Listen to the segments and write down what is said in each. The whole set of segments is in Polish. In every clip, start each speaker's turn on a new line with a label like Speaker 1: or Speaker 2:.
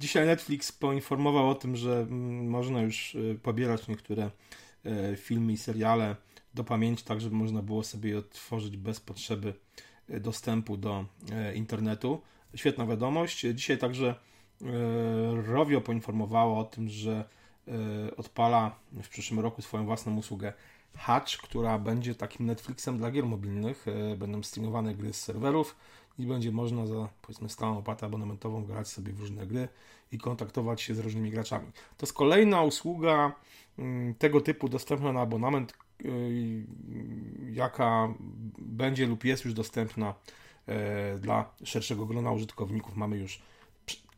Speaker 1: Dzisiaj Netflix poinformował o tym, że mm, można już pobierać niektóre filmy i seriale do pamięci, tak żeby można było sobie je odtworzyć bez potrzeby dostępu do internetu. Świetna wiadomość. Dzisiaj także Rovio poinformowało o tym, że odpala w przyszłym roku swoją własną usługę Hatch, która będzie takim Netflixem dla gier mobilnych. E, będą streamowane gry z serwerów i będzie można za powiedzmy stałą opłatę abonamentową grać sobie w różne gry i kontaktować się z różnymi graczami. To jest kolejna usługa mm, tego typu dostępna na abonament, e, jaka będzie lub jest już dostępna e, dla szerszego grona użytkowników. Mamy już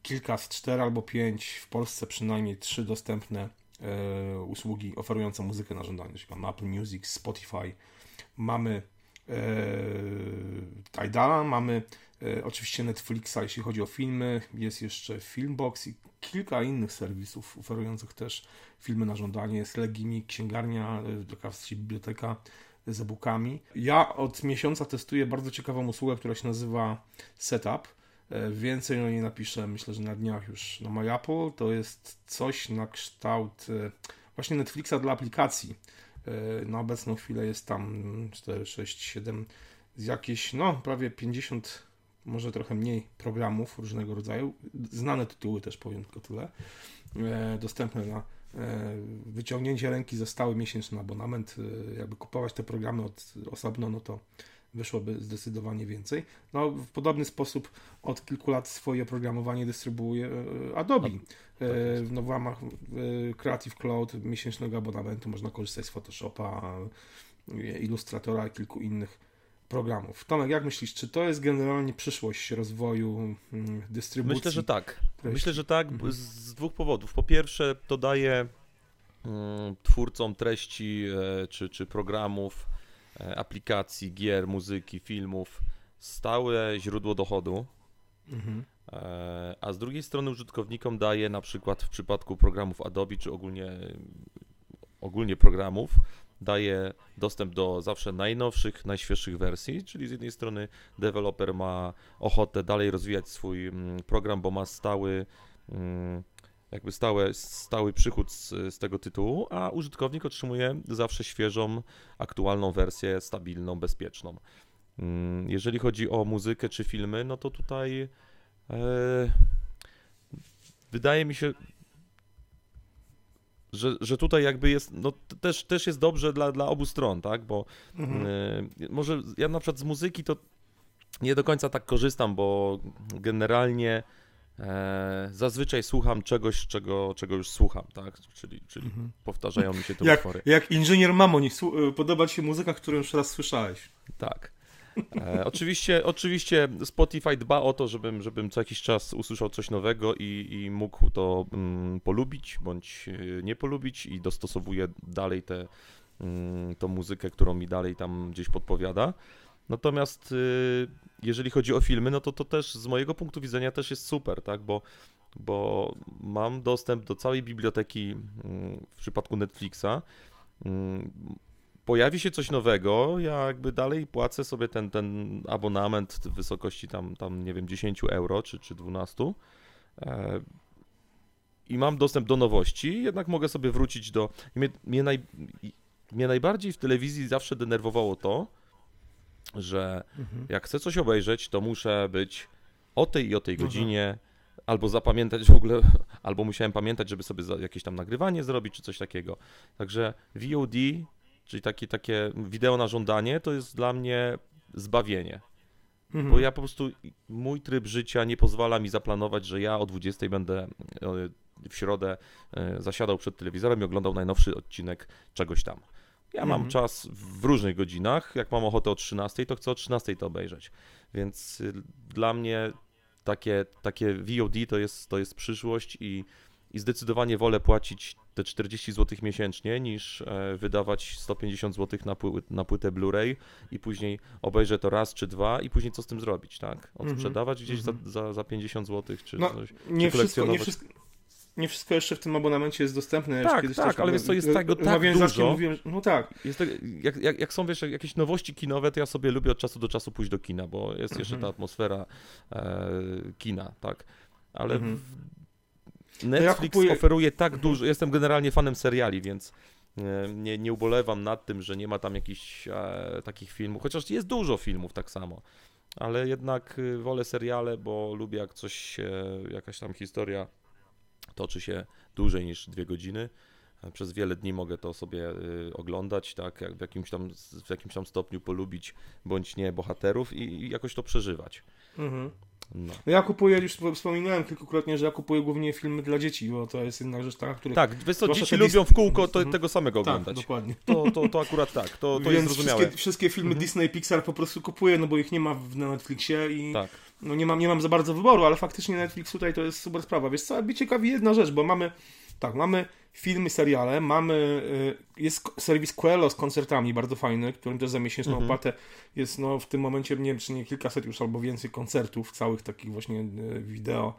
Speaker 1: kilka z cztery albo pięć, w Polsce przynajmniej trzy dostępne e, usługi oferujące muzykę na żądanie. Czyli mamy Apple Music, Spotify, mamy Tidala, mamy e, oczywiście Netflixa, jeśli chodzi o filmy, jest jeszcze Filmbox i kilka innych serwisów oferujących też filmy na żądanie. Jest Legimi, księgarnia, taka biblioteka z e-bookami. Ja od miesiąca testuję bardzo ciekawą usługę, która się nazywa Setup E, więcej o niej napiszę, myślę, że na dniach już na MyApple. To jest coś na kształt e, właśnie Netflixa dla aplikacji. Na obecną chwilę jest tam 4, 6, 7, z jakieś, no prawie 50, może trochę mniej programów różnego rodzaju. Znane tytuły też powiem tylko tyle. Dostępne na wyciągnięcie ręki za stały miesięczny abonament. Jakby kupować te programy od osobno, no to wyszłoby zdecydowanie więcej. No, w podobny sposób od kilku lat swoje oprogramowanie dystrybuuje e, Adobe. No, tak no w ramach e, Creative Cloud miesięcznego abonamentu można korzystać z Photoshopa, Illustratora i kilku innych programów. Tomek, jak myślisz, czy to jest generalnie przyszłość rozwoju mm, dystrybucji?
Speaker 2: Myślę, że tak. Treści? Myślę, że tak mhm. z dwóch powodów. Po pierwsze, to daje mm, twórcom treści czy, czy programów E, aplikacji, gier, muzyki, filmów stałe źródło dochodu. Mhm. E, a z drugiej strony użytkownikom daje na przykład w przypadku programów Adobe, czy ogólnie, ogólnie programów, daje dostęp do zawsze najnowszych, najświeższych wersji, czyli z jednej strony deweloper ma ochotę dalej rozwijać swój mm, program, bo ma stały mm, jakby stałe, stały przychód z, z, tego tytułu, a użytkownik otrzymuje zawsze świeżą, aktualną wersję, stabilną, bezpieczną. Mm, jeżeli chodzi o muzykę czy filmy, no to tutaj e, wydaje mi się, że, że tutaj jakby jest, no też, też jest dobrze dla, dla obu stron, tak, bo mhm. e, może ja na przykład z muzyki to nie do końca tak korzystam, bo generalnie E, zazwyczaj słucham czegoś, czego, czego już słucham, tak? Czyli, czyli mhm. powtarzają mi się te
Speaker 1: jak,
Speaker 2: utwory.
Speaker 1: Jak inżynier Mamoń, e, podoba ci się muzyka, którą już raz słyszałeś.
Speaker 2: Tak. E, oczywiście, oczywiście Spotify dba o to, żebym, żebym co jakiś czas usłyszał coś nowego i, i mógł to mm, polubić bądź e, nie polubić i dostosowuje dalej tę mm, muzykę, którą mi dalej tam gdzieś podpowiada. Natomiast y, jeżeli chodzi o filmy, no to to też z mojego punktu widzenia też jest super, tak, bo, bo mam dostęp do całej biblioteki mm, w przypadku Netflixa. Pojawi się coś nowego, ja jakby dalej płacę sobie ten, ten abonament w wysokości tam, tam, nie wiem, 10 euro czy, czy 12 e, i mam dostęp do nowości, jednak mogę sobie wrócić do... Mnie, mnie, naj, mnie najbardziej w telewizji zawsze denerwowało to, że mhm. jak chcę coś obejrzeć, to muszę być o tej i o tej godzinie, albo zapamiętać w ogóle, albo musiałem pamiętać, żeby sobie jakieś tam nagrywanie zrobić, czy coś takiego. Także VOD, czyli takie, takie wideo na żądanie, to jest dla mnie zbawienie. Mhm. Bo ja po prostu, mój tryb życia nie pozwala mi zaplanować, że ja o 20 będę e, w środę e, zasiadał przed telewizorem i oglądał najnowszy odcinek czegoś tam. Ja mam mhm. czas w różnych godzinach. Jak mam ochotę o 13, to chcę o 13 to obejrzeć. Więc y, dla mnie takie, takie VOD to jest, to jest przyszłość i, i zdecydowanie wolę płacić te 40 zł miesięcznie niż e, wydawać 150 zł na, pły, na płytę Blu-ray i później obejrzę to raz czy dwa i później co z tym zrobić, tak? Odsprzedawać mm -hmm. gdzieś za, mhm. za, za 50 zł czy no, coś.
Speaker 1: Nie, wszystko, nie, wszystko, nie wszystko jeszcze w tym abonamencie jest dostępne.
Speaker 2: Tak, tak, tak ale wiesz co, jest tego tak dużo. Mówiłem,
Speaker 1: no tak.
Speaker 2: Jest te, jak, jak, jak, są wiesz, jakieś nowości kinowe, to ja sobie lubię od czasu do czasu pójść do kina, bo jest jeszcze ta mhm. atmosfera e, kina, tak. Ale mhm. w, Netflix
Speaker 1: kupuję-
Speaker 2: oferuje tak dużo. Jestem generalnie fanem seriali, więc e, nie, nie ubolewam nad tym, że nie ma tam jakichś e, takich filmów. Chociaż jest dużo filmów tak samo. Ale jednak y, wolę seriale, bo lubię jak coś się, jakaś tam historia toczy się dłużej niż dwie godziny. E, Przez wiele dni mogę to sobie y, oglądać, tak, jak w jakimś tam, w jakimś tam stopniu polubić bądź nie bohaterów i, i jakoś to przeżywać.
Speaker 1: Mhm.
Speaker 2: No.
Speaker 1: No ja kupuję, już wspominałem kilkukrotnie, że ja kupuję głównie filmy dla dzieci, bo to jest jedna rzecz taka, których...
Speaker 2: Tak, wiesz co, dzieci
Speaker 1: te
Speaker 2: lubią w kółko to,
Speaker 1: Mhm.
Speaker 2: tego samego
Speaker 1: tak
Speaker 2: oglądać.
Speaker 1: dokładnie.
Speaker 2: To, to, to akurat tak, to, to jest
Speaker 1: Więc
Speaker 2: zrozumiałe.
Speaker 1: wszystkie, wszystkie filmy
Speaker 2: Mhm.
Speaker 1: Disney Pixar po prostu kupuję, no bo ich nie ma w, na Netflixie i
Speaker 2: Tak.
Speaker 1: no nie mam, nie mam za bardzo wyboru, ale faktycznie Netflix tutaj to jest super sprawa. Wiesz co, ciekawi jedna rzecz, bo mamy, tak, mamy filmy, seriale, mamy, y, jest serwis Coelho z koncertami, bardzo fajny, którym też za miesięczną
Speaker 2: Mhm.
Speaker 1: opłatę jest, no w tym momencie, nie wiem, czy nie kilkaset już albo więcej koncertów, całych takich właśnie y, wideo,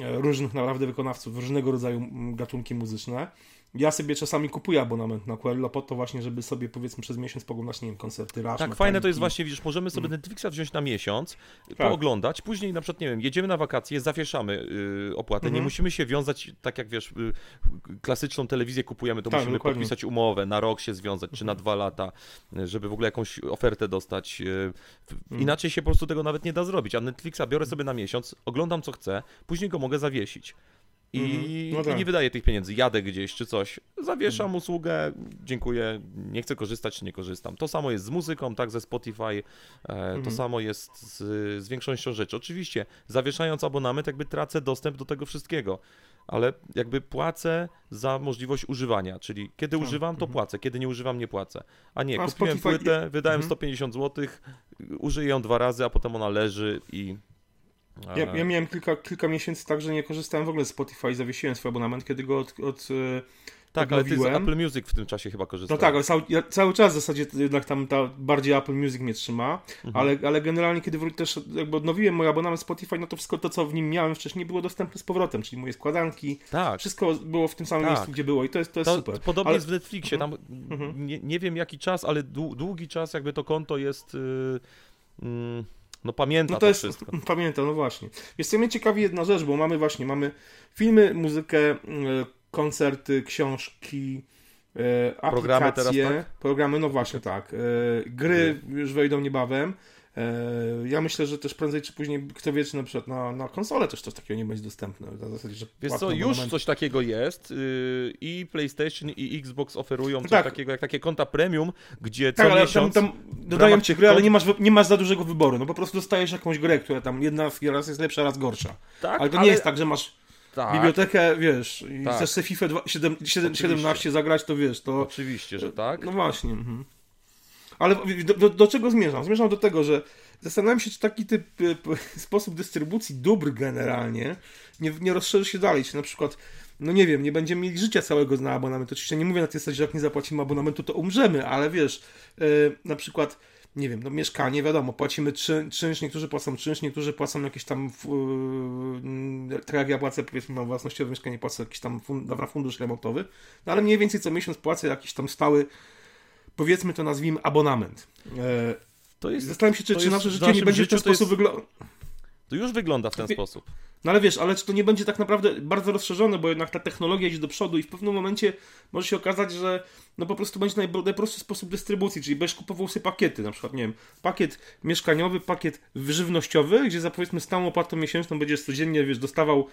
Speaker 1: y, różnych naprawdę wykonawców, różnego rodzaju mm, gatunki muzyczne. Ja sobie czasami kupuję abonament na Coelho po to właśnie, żeby sobie powiedzmy przez miesiąc poglądać, nie wiem, koncerty Rush,
Speaker 2: Tak, fajne to jest właśnie, widzisz, możemy sobie Netflixa wziąć na miesiąc,
Speaker 1: Tak.
Speaker 2: pooglądać, później na przykład, nie wiem, jedziemy na wakacje, zawieszamy y, opłatę, nie
Speaker 1: Mhm.
Speaker 2: musimy się wiązać, tak jak wiesz, y, klasyczną telewizję kupujemy, to
Speaker 1: Tak,
Speaker 2: musimy
Speaker 1: dokładnie.
Speaker 2: podpisać umowę, na rok się związać, czy na dwa lata, y, żeby w ogóle jakąś ofertę dostać.
Speaker 1: Mhm.
Speaker 2: Inaczej się po prostu tego nawet nie da zrobić, a Netflixa biorę sobie na miesiąc, oglądam co chcę, później go mogę zawiesić. I,
Speaker 1: Mhm. No
Speaker 2: I
Speaker 1: tak.
Speaker 2: nie wydaję tych pieniędzy, jadę gdzieś czy coś, zawieszam usługę, dziękuję, nie chcę korzystać czy nie korzystam. To samo jest z muzyką, tak, ze Spotify, e, to
Speaker 1: Mhm.
Speaker 2: samo jest z, z większością rzeczy. Oczywiście, zawieszając abonament, jakby tracę dostęp do tego wszystkiego, ale jakby płacę za możliwość używania, czyli kiedy
Speaker 1: Tak,
Speaker 2: używam, to
Speaker 1: mhm.
Speaker 2: płacę, kiedy nie używam, nie płacę. A nie,
Speaker 1: A
Speaker 2: kupiłem
Speaker 1: Spotify-
Speaker 2: płytę, wydałem
Speaker 1: Mhm.
Speaker 2: 150 zł, użyję ją dwa razy, a potem ona leży i...
Speaker 1: Ja,
Speaker 2: e,
Speaker 1: ja miałem kilka, kilka miesięcy tak, że nie korzystałem w ogóle z Spotify, zawiesiłem swój abonament, kiedy go od, od e,
Speaker 2: tak, ale ty z. Apple Music w tym czasie chyba
Speaker 1: No
Speaker 2: korzystałeś.
Speaker 1: tak, ale cały, ja cały czas w zasadzie jednak tam ta, bardziej Apple Music mnie trzyma,
Speaker 2: Mhm.
Speaker 1: ale, ale generalnie kiedy wró- też jakby odnowiłem mój abonament Spotify, no to wszystko to, co w nim miałem wcześniej było dostępne z powrotem, czyli moje składanki,
Speaker 2: Tak.
Speaker 1: wszystko było w tym samym
Speaker 2: Tak.
Speaker 1: miejscu, gdzie było i to jest, to jest
Speaker 2: To,
Speaker 1: super.
Speaker 2: podobnie
Speaker 1: Ale-
Speaker 2: jest w Netflixie, tam
Speaker 1: Mhm.
Speaker 2: nie, nie wiem jaki czas, ale dłu- długi czas jakby to konto jest, yy, mm, no pamięta
Speaker 1: No
Speaker 2: to,
Speaker 1: to jest,
Speaker 2: wszystko.
Speaker 1: pamiętam, no właśnie. Jest co mnie ciekawi jedna rzecz, bo mamy właśnie, mamy filmy, muzykę, e, koncerty, książki, e,
Speaker 2: Programy
Speaker 1: aplikacje,
Speaker 2: teraz,
Speaker 1: programy, no właśnie tak, e, gry już wejdą niebawem. E, Ja myślę, że też prędzej czy później, kto wie, czy na przykład na, na konsolę też coś takiego nie będzie dostępne. Na zasadzie, że
Speaker 2: Wiesz co, już
Speaker 1: abonament.
Speaker 2: coś takiego jest yy, i PlayStation i Xbox oferują coś
Speaker 1: Tak.
Speaker 2: takiego jak takie konta premium, gdzie co
Speaker 1: Tak, ale tam,
Speaker 2: miesiąc...
Speaker 1: tam dodają
Speaker 2: ramach
Speaker 1: ci gry, ale
Speaker 2: kont-
Speaker 1: nie masz, nie masz za dużego wyboru. No po prostu dostajesz jakąś grę, która tam jedna raz jest lepsza, raz gorsza.
Speaker 2: tak,
Speaker 1: Ale to nie jest tak, że masz
Speaker 2: tak,
Speaker 1: bibliotekę, wiesz, i
Speaker 2: Tak.
Speaker 1: chcesz sobie FIFA 2, 7, 7,
Speaker 2: Oczywiście.
Speaker 1: 17 zagrać, to wiesz, to...
Speaker 2: Oczywiście, że tak.
Speaker 1: No właśnie. Mhm. Ale do, do, do czego zmierzam? Zmierzam do tego, że zastanawiam się, czy taki typ, y, sposób dystrybucji dóbr generalnie nie, nie rozszerzy się dalej, czy na przykład no nie wiem, nie będziemy mieli życia całego na abonament. Oczywiście nie mówię na tej zasadzie, że jak nie zapłacimy abonamentu, to umrzemy, ale wiesz, y, na przykład, nie wiem, no mieszkanie, wiadomo, płacimy czyn, czynsz, niektórzy płacą czynsz, niektórzy płacą jakieś tam, yy, tak jak ja płacę, powiedzmy, na własnościowe mieszkanie, płacę jakiś tam fund, dobra, fundusz remontowy, no ale mniej więcej co miesiąc płacę jakiś tam stały, powiedzmy to nazwijmy, abonament. E,
Speaker 2: To jest,
Speaker 1: Zastanawiam się, czy, czy nasze życie nie będzie w ten sposób wyglądać.
Speaker 2: to już wygląda w ten sposób.
Speaker 1: No ale wiesz, ale czy to nie będzie tak naprawdę bardzo rozszerzone, bo jednak ta technologia idzie do przodu i w pewnym momencie może się okazać, że no po prostu będzie najprostszy sposób dystrybucji, czyli będziesz kupował sobie pakiety, na przykład, nie wiem, pakiet mieszkaniowy, pakiet żywnościowy, gdzie za powiedzmy stałą opłatą miesięczną będziesz codziennie, wiesz, dostawał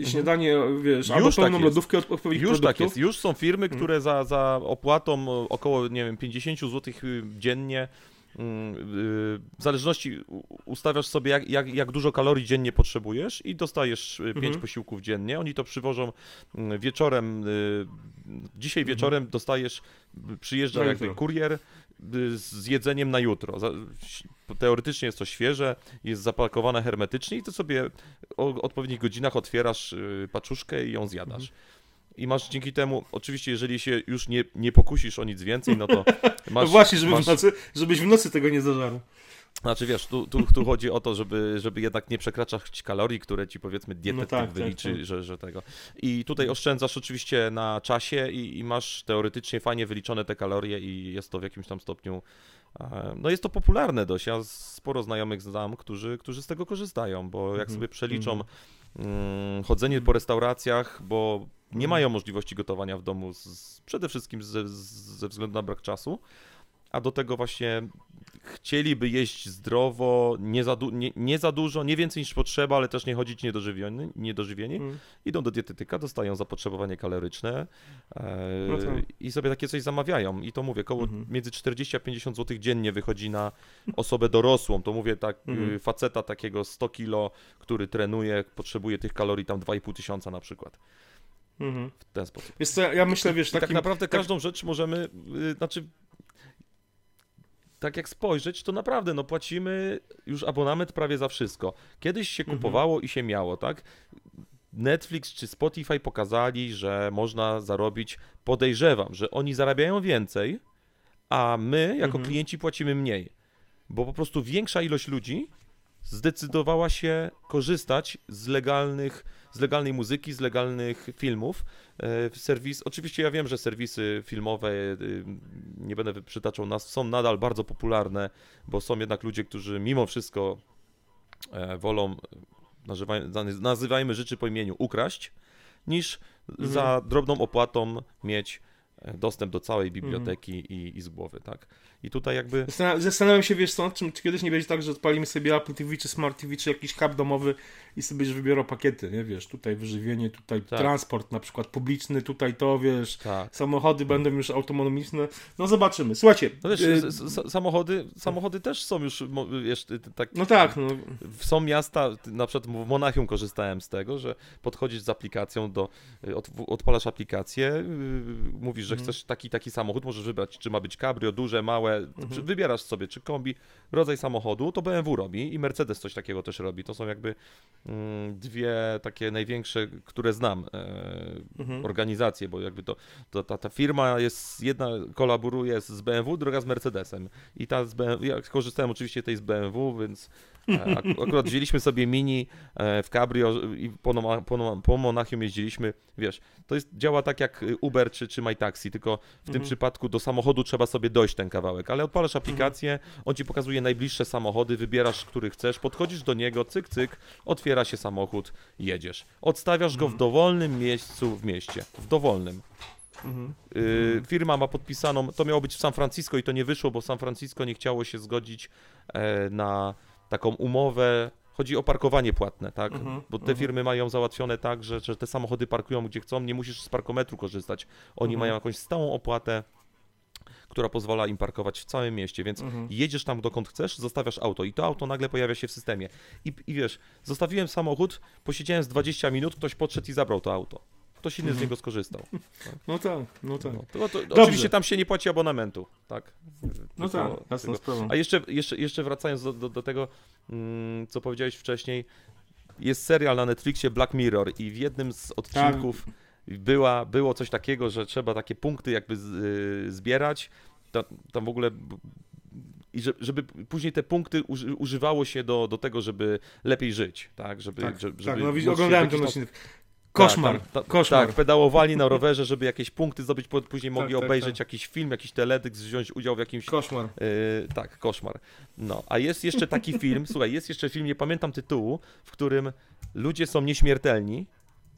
Speaker 1: e, śniadanie, wiesz, albo
Speaker 2: Już tak
Speaker 1: pełną
Speaker 2: jest.
Speaker 1: lodówkę od odpowiednich
Speaker 2: Już
Speaker 1: produktów.
Speaker 2: tak jest. Już są firmy,
Speaker 1: Mhm.
Speaker 2: które za, za opłatą około, nie wiem, 50 zł dziennie y, w zależności ustawiasz sobie, jak, jak, jak dużo kalorii dziennie potrzebujesz i dostajesz 5
Speaker 1: Mhm.
Speaker 2: posiłków dziennie. Oni to przywożą mm, wieczorem. y, Dzisiaj wieczorem dostajesz, przyjeżdża jakby kurier y, z jedzeniem na jutro. Teoretycznie jest to świeże, jest zapakowane hermetycznie i ty sobie o odpowiednich godzinach otwierasz y, paczuszkę i ją zjadasz. I masz dzięki temu, oczywiście jeżeli się już nie, nie pokusisz o nic więcej, no to masz...
Speaker 1: no właśnie, żeby
Speaker 2: masz...
Speaker 1: w nocy, żebyś w nocy tego nie zażarł.
Speaker 2: Znaczy wiesz, tu, tu, tu chodzi o to, żeby, żeby jednak nie przekraczać kalorii, które ci powiedzmy dietetyk no tak, wyliczy, tak, tak. Że, że tego. I tutaj oszczędzasz oczywiście na czasie i, i, masz teoretycznie fajnie wyliczone te kalorie i jest to w jakimś tam stopniu e, no jest to popularne dość. Ja sporo znajomych znam, którzy, którzy z tego korzystają, bo jak mhm, sobie przeliczą mhm. mm, chodzenie po restauracjach, bo nie mają możliwości gotowania w domu, z, przede wszystkim ze, ze względu na brak czasu, a do tego właśnie chcieliby jeść zdrowo, nie za, nie, nie za dużo, nie więcej niż potrzeba, ale też nie chodzić niedożywieni, niedożywieni. Mm. Idą do dietetyka, dostają zapotrzebowanie kaloryczne e, no i sobie takie coś zamawiają. I to mówię, około mm -hmm. między 40 a 50 zł dziennie wychodzi na osobę dorosłą. To mówię tak, mm. faceta takiego 100 kilo, który trenuje, potrzebuje tych kalorii tam 2,5 tysiąca na przykład. -hmm. W ten sposób.
Speaker 1: Wiesz co, ja myślę, wiesz...
Speaker 2: Tak takim, tak naprawdę tak... każdą rzecz możemy, y, znaczy tak jak spojrzeć, to naprawdę no płacimy już abonament prawie za wszystko. Kiedyś się mhm. kupowało mhm. i się miało, tak? Netflix czy Spotify pokazali, że można zarobić, podejrzewam, że oni zarabiają więcej, a my jako mhm. klienci płacimy mniej. Bo po prostu większa ilość ludzi zdecydowała się korzystać z legalnych z legalnej muzyki, z legalnych filmów. E, serwis, oczywiście ja wiem, że serwisy filmowe, e, nie będę przytaczał nas, są nadal bardzo popularne, bo są jednak ludzie, którzy mimo wszystko e, wolą, nazywajmy rzeczy po imieniu, ukraść, niż mhm. za drobną opłatą mieć dostęp do całej biblioteki mhm. i, i z głowy, tak? I tutaj jakby...
Speaker 1: Zastanawiam się, wiesz co, czy, czy kiedyś nie będzie tak, że odpalimy sobie Apple TV, czy Smart TV, czy jakiś hub domowy i sobie już wybiorą pakiety, nie, wiesz, tutaj wyżywienie, tutaj tak. transport na przykład publiczny, tutaj to, wiesz, tak. samochody będą już autonomiczne, no zobaczymy. Słuchajcie...
Speaker 2: No wiesz, y samochody, samochody też są już, wiesz, tak...
Speaker 1: No tak, no.
Speaker 2: Są miasta, na przykład w Monachium korzystałem z tego, że podchodzisz z aplikacją do, od, odpalasz aplikację, y, mówisz, że mhm. chcesz taki, taki samochód, możesz wybrać, czy ma być cabrio, duże, małe, mhm. wybierasz sobie, czy kombi, rodzaj samochodu, to BMW robi i Mercedes coś takiego też robi. To są jakby mm, dwie takie największe, które znam e, mhm. organizacje, bo jakby to, to ta, ta firma jest, jedna kolaboruje z BMW, druga z Mercedesem. I ta z BMW, ja korzystałem oczywiście tej z BMW, więc akurat wzięliśmy sobie mini e, w Cabrio i po, po, po Monachium jeździliśmy, wiesz, to jest, działa tak jak Uber czy, czy MyTaxi, tylko w mhm. tym przypadku do samochodu trzeba sobie dojść ten kawałek, ale odpalasz mhm. aplikację, mhm. on ci pokazuje najbliższe samochody, wybierasz, który chcesz, podchodzisz do niego, cyk, cyk, otwiera się samochód, jedziesz. Odstawiasz go w mhm. dowolnym miejscu w mieście, w dowolnym. Mhm. Y, firma ma podpisaną, to miało być w San Francisco i to nie wyszło, bo San Francisco nie chciało się zgodzić e, na taką umowę. Chodzi o parkowanie płatne, tak? Mhm, Bo te mhm. firmy mają załatwione tak, że, że te samochody parkują gdzie chcą, nie musisz z parkometru korzystać. Oni mhm. mają jakąś stałą opłatę, która pozwala im parkować w całym mieście, więc mhm. jedziesz tam dokąd chcesz, zostawiasz auto i to auto nagle pojawia się w systemie. I, I wiesz, zostawiłem samochód, posiedziałem z 20 minut, ktoś podszedł i zabrał to auto ktoś inny z niego skorzystał.
Speaker 1: Tak. No tak, no tak. No,
Speaker 2: to, to, oczywiście tam się nie płaci abonamentu, tak?
Speaker 1: No tak, jasna sprawa.
Speaker 2: A jeszcze, jeszcze, jeszcze wracając do, do, do tego, mm, co powiedziałeś wcześniej, jest serial na Netflixie Black Mirror i w jednym z odcinków tak. była, było coś takiego, że trzeba takie punkty jakby z, y, zbierać. Tam, tam w ogóle i żeby później te punkty używało się do, do tego, żeby lepiej żyć, tak? Żeby,
Speaker 1: tak,
Speaker 2: żeby,
Speaker 1: tak no oglądałem ten odcinek. Koszmar. Tak, koszmar.
Speaker 2: tak, pedałowali na rowerze, żeby jakieś punkty zdobyć, później mogli tak, tak obejrzeć tak, jakiś film, jakiś teledysk, wziąć udział w jakimś...
Speaker 1: Koszmar.
Speaker 2: Yy, tak, koszmar. No, a jest jeszcze taki film, słuchaj, jest jeszcze film, nie pamiętam tytułu, w którym ludzie są nieśmiertelni,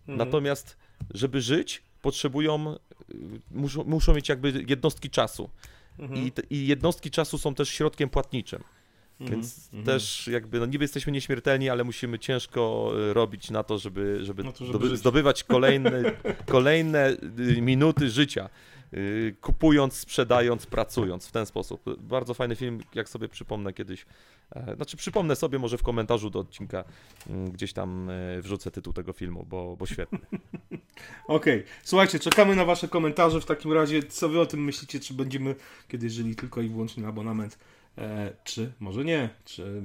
Speaker 2: mhm. natomiast żeby żyć, potrzebują, y, muszą, muszą mieć jakby jednostki czasu. Mhm. I, I jednostki czasu są też środkiem płatniczym. Mhm, Więc mm -hmm. też jakby, no niby jesteśmy nieśmiertelni, ale musimy ciężko e, robić na to, żeby, żeby, no to, żeby zdobywać kolejne, kolejne y, minuty życia. Y, kupując, sprzedając, pracując w ten sposób. Bardzo fajny film, jak sobie przypomnę kiedyś. E, znaczy, przypomnę sobie może w komentarzu do odcinka, mm, gdzieś tam e, wrzucę tytuł tego filmu, bo, bo świetny.
Speaker 1: Okej, okay. słuchajcie, czekamy na Wasze komentarze. W takim razie, co Wy o tym myślicie? Czy będziemy kiedyś żyli tylko i wyłącznie na abonament? E, czy może nie, czy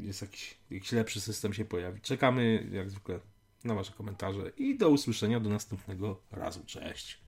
Speaker 1: jest jakiś, jakiś lepszy system się pojawi. Czekamy jak zwykle na Wasze komentarze i do usłyszenia do następnego razu. Cześć!